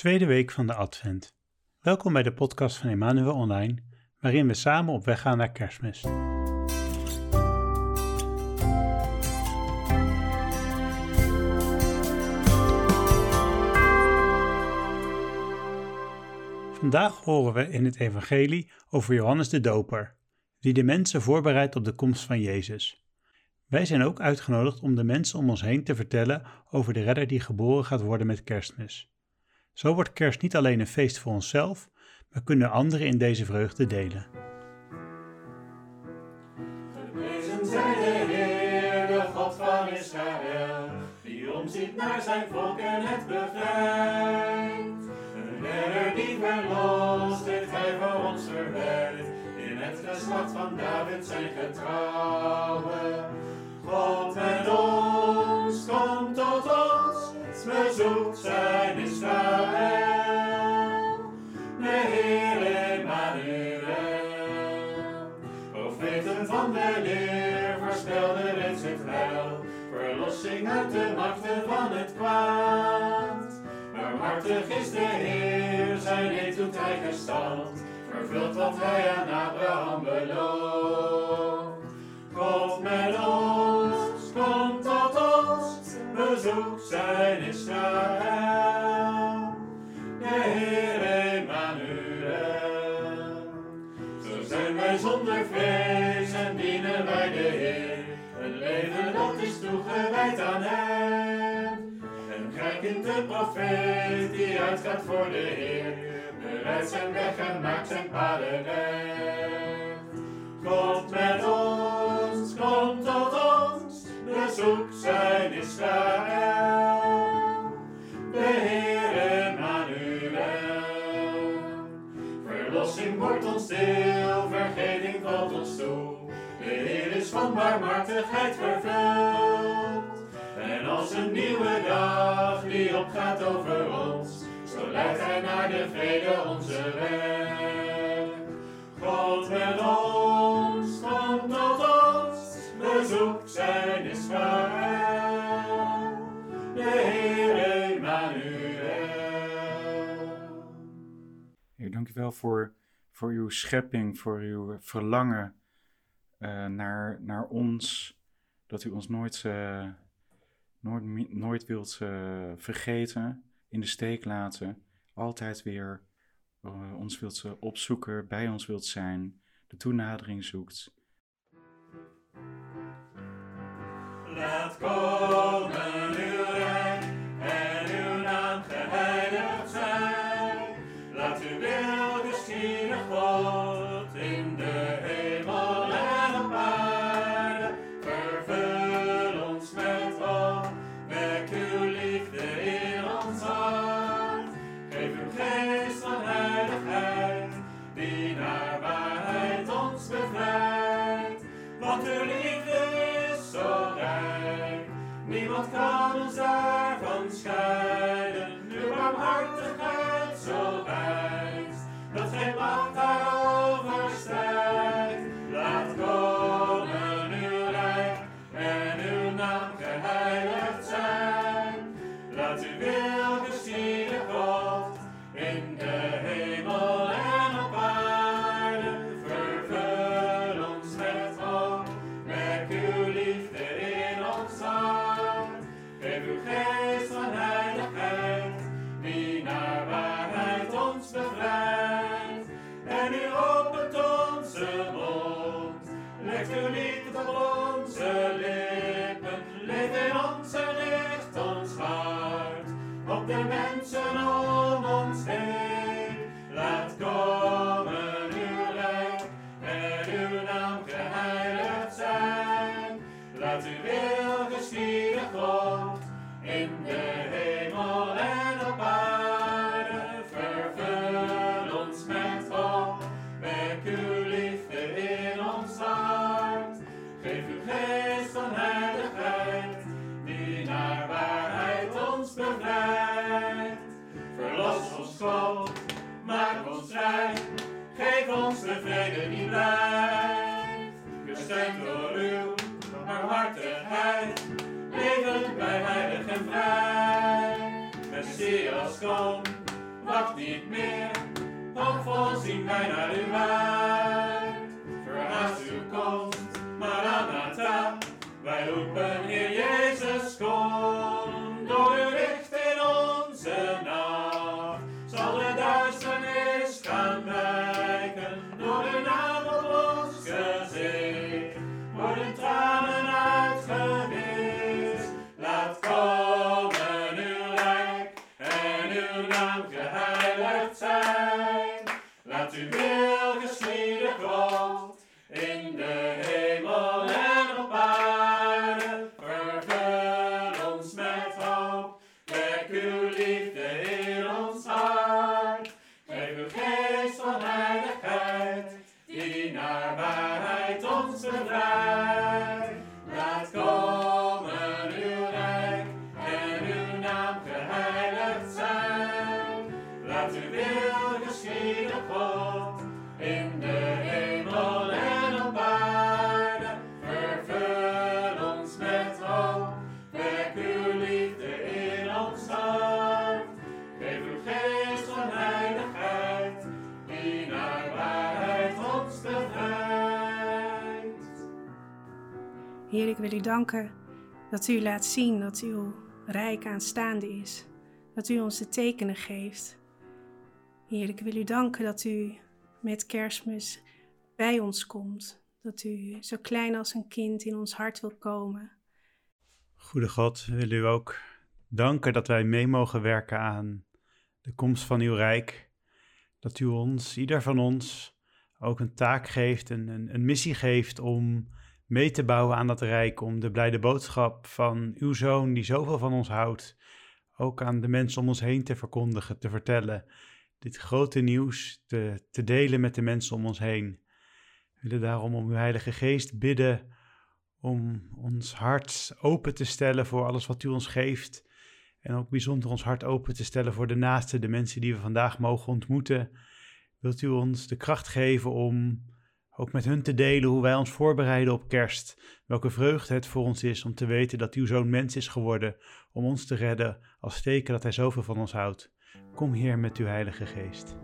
Tweede week van de Advent. Welkom bij de podcast van Emmanuel Online, waarin we samen op weg gaan naar Kerstmis. Vandaag horen we in het Evangelie over Johannes de Doper, die de mensen voorbereidt op de komst van Jezus. Wij zijn ook uitgenodigd om de mensen om ons heen te vertellen over de redder die geboren gaat worden met kerstmis. Zo wordt kerst niet alleen een feest voor onszelf, maar kunnen anderen in deze vreugde delen. Geprezen zij de Heer, de God van Israël, die omziet naar zijn volk en het bevrijdt. Een redder die verlost, heeft hij voor ons verwerkt, in het geslacht van David zijn getrouwe. God met ons, komt tot ons, bezoekt zijn uit de machten van het kwaad. Barmhartig is de Heer, zijn eed doet hij gestand, vervult wat hij aan Abraham belooft. God met ons, komt tot ons, bezoekt zijn Israël. De Heer Emmanuel. Zo zijn wij zonder vrees toegewijd aan Hem. Een de profeet die uitgaat voor de Heer. Bereidt zijn weg en maakt zijn paden recht. God met ons, komt tot ons, bezoekt zijn Israël. De Heer Emmanuel. Verlossing wordt ons deel, vergeving valt ons toe. De Heer is van barmhartigheid vervuld. En als een nieuwe dag die opgaat over ons, zo leidt Hij naar de vrede onze weg. God met ons, komt tot ons, bezoekt zijn Israël. De Heer Emmanuel. Heer, dank u wel voor, voor uw schepping, voor uw verlangen eh, naar, naar ons. Dat u ons nooit, eh, nooit, wilt eh, vergeten, in de steek laten. Altijd weer eh, ons wilt eh, opzoeken, bij ons wilt zijn, de toenadering zoekt. Laat komen Maranatha, weil unten hier Jesus kommt. Heer, ik wil u danken dat u laat zien dat uw rijk aanstaande is. Dat u ons de tekenen geeft. Heer, ik wil u danken dat u met kerstmis bij ons komt. Dat u zo klein als een kind in ons hart wil komen. Goede God, willen u ook danken dat wij mee mogen werken aan de komst van uw rijk. Dat u ons, ieder van ons, ook een taak geeft, een, een, een missie geeft om mee te bouwen aan dat rijk. Om de blijde boodschap van uw zoon, die zoveel van ons houdt, ook aan de mensen om ons heen te verkondigen, te vertellen. Dit grote nieuws te, te delen met de mensen om ons heen. We willen daarom om uw Heilige Geest bidden om ons hart open te stellen voor alles wat u ons geeft. En ook bijzonder ons hart open te stellen voor de naaste, de mensen die we vandaag mogen ontmoeten. Wilt u ons de kracht geven om ook met hun te delen hoe wij ons voorbereiden op kerst. Welke vreugde het voor ons is om te weten dat uw zoon mens is geworden om ons te redden als teken dat hij zoveel van ons houdt. Kom Heer met uw Heilige Geest.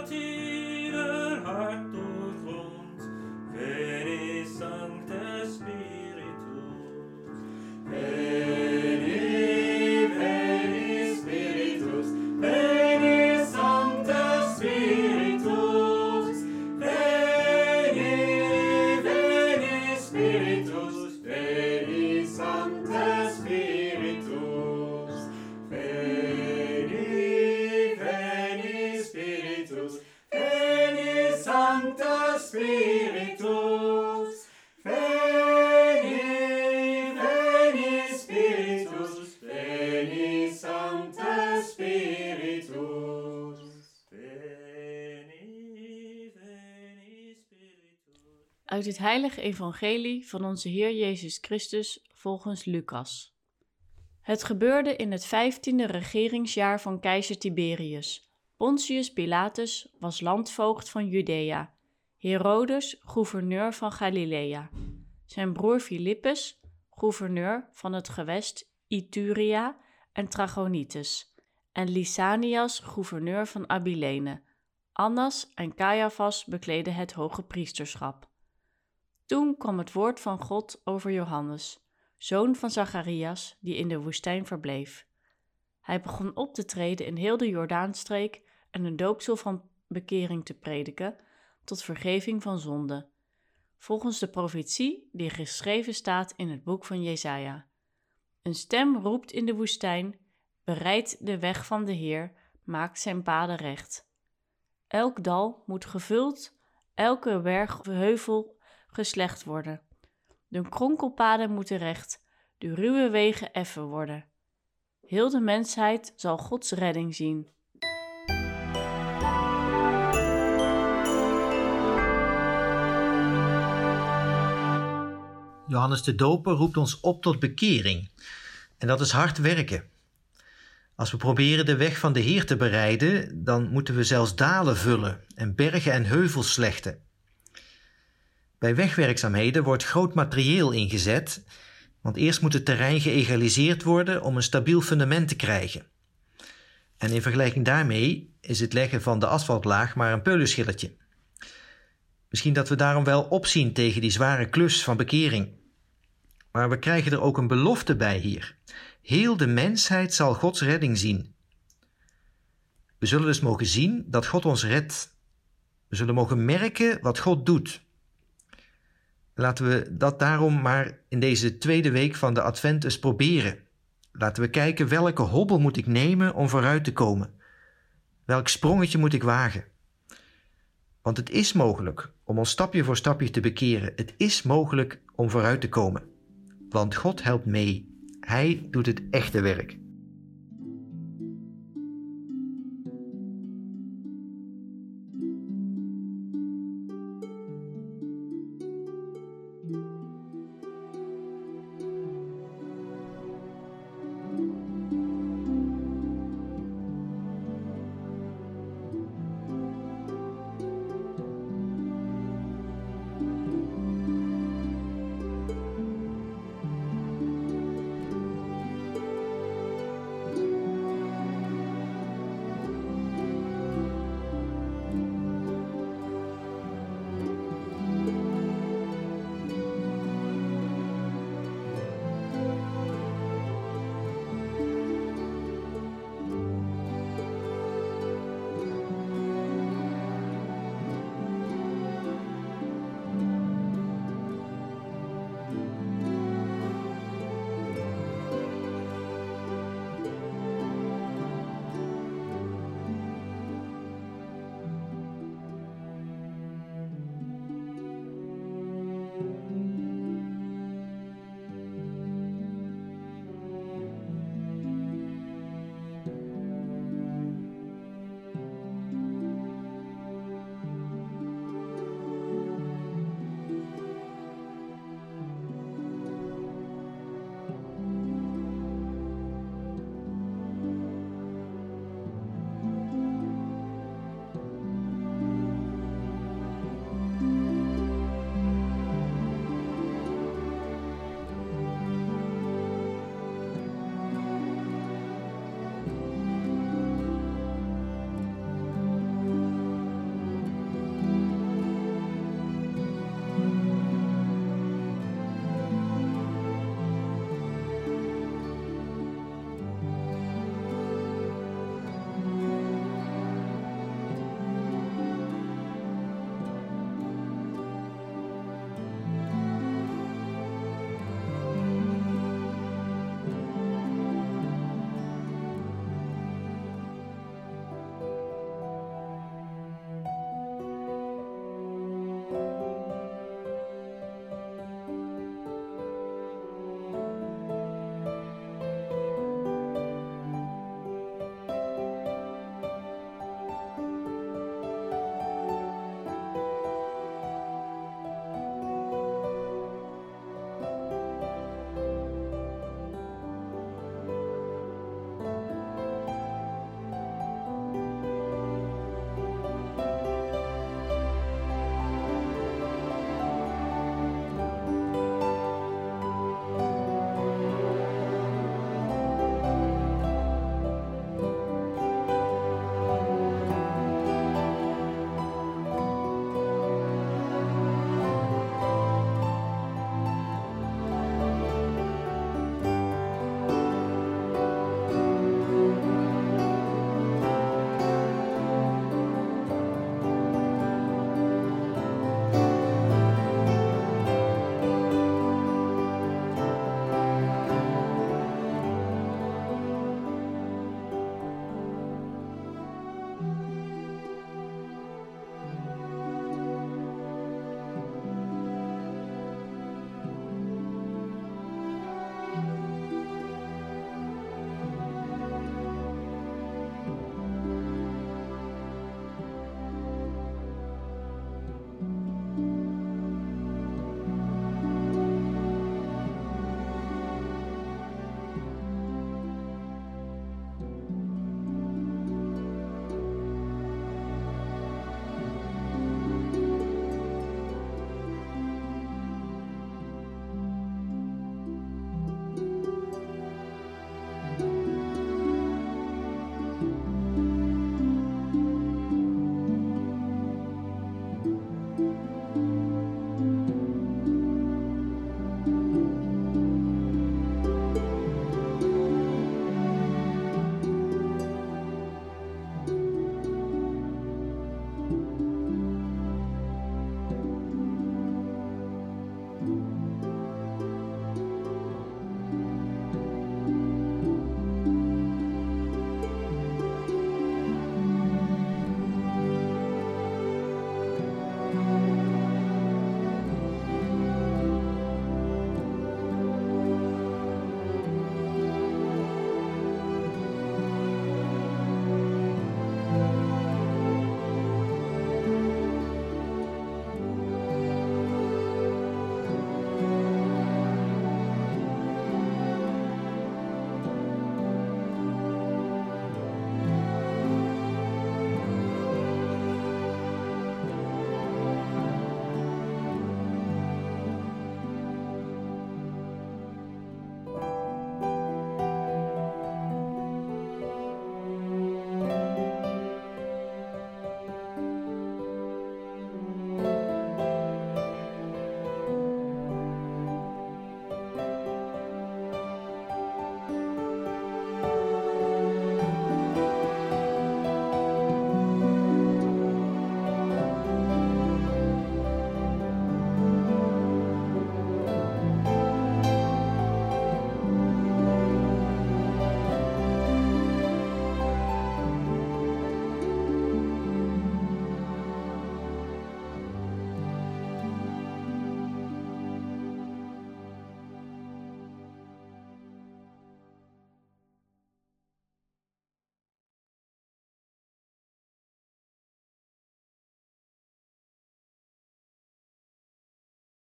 partir. Uit het heilige evangelie van onze Heer Jezus Christus volgens Lucas. Het gebeurde in het vijftiende regeringsjaar van keizer Tiberius. Pontius Pilatus was landvoogd van Judea, Herodes gouverneur van Galilea, zijn broer Filippus gouverneur van het gewest Ituria en Trachonitis, en Lysanias gouverneur van Abilene. Annas en Caiaphas bekleden het hoge priesterschap. Toen kwam het woord van God over Johannes, zoon van Zacharias, die in de woestijn verbleef. Hij begon op te treden in heel de Jordaanstreek en een doopsel van bekering te prediken tot vergeving van zonde, volgens de profetie die geschreven staat in het boek van Jesaja. Een stem roept in de woestijn: Bereid de weg van de Heer, maakt zijn paden recht. Elk dal moet gevuld, elke bergheuvel geslecht worden. De kronkelpaden moeten recht, de ruwe wegen effen worden. Heel de mensheid zal Gods redding zien. Johannes de Doper roept ons op tot bekering. En dat is hard werken. Als we proberen de weg van de Heer te bereiden, dan moeten we zelfs dalen vullen en bergen en heuvels slechten. Bij wegwerkzaamheden wordt groot materieel ingezet, want eerst moet het terrein geëgaliseerd worden om een stabiel fundament te krijgen. En in vergelijking daarmee is het leggen van de asfaltlaag maar een peulenschilletje. Misschien dat we daarom wel opzien tegen die zware klus van bekering. Maar we krijgen er ook een belofte bij hier. Heel de mensheid zal Gods redding zien. We zullen dus mogen zien dat God ons redt. We zullen mogen merken wat God doet. Laten we dat daarom maar in deze tweede week van de Advent eens proberen. Laten we kijken welke hobbel moet ik nemen om vooruit te komen. Welk sprongetje moet ik wagen? Want het is mogelijk om ons stapje voor stapje te bekeren. Het is mogelijk om vooruit te komen. Want God helpt mee. Hij doet het echte werk.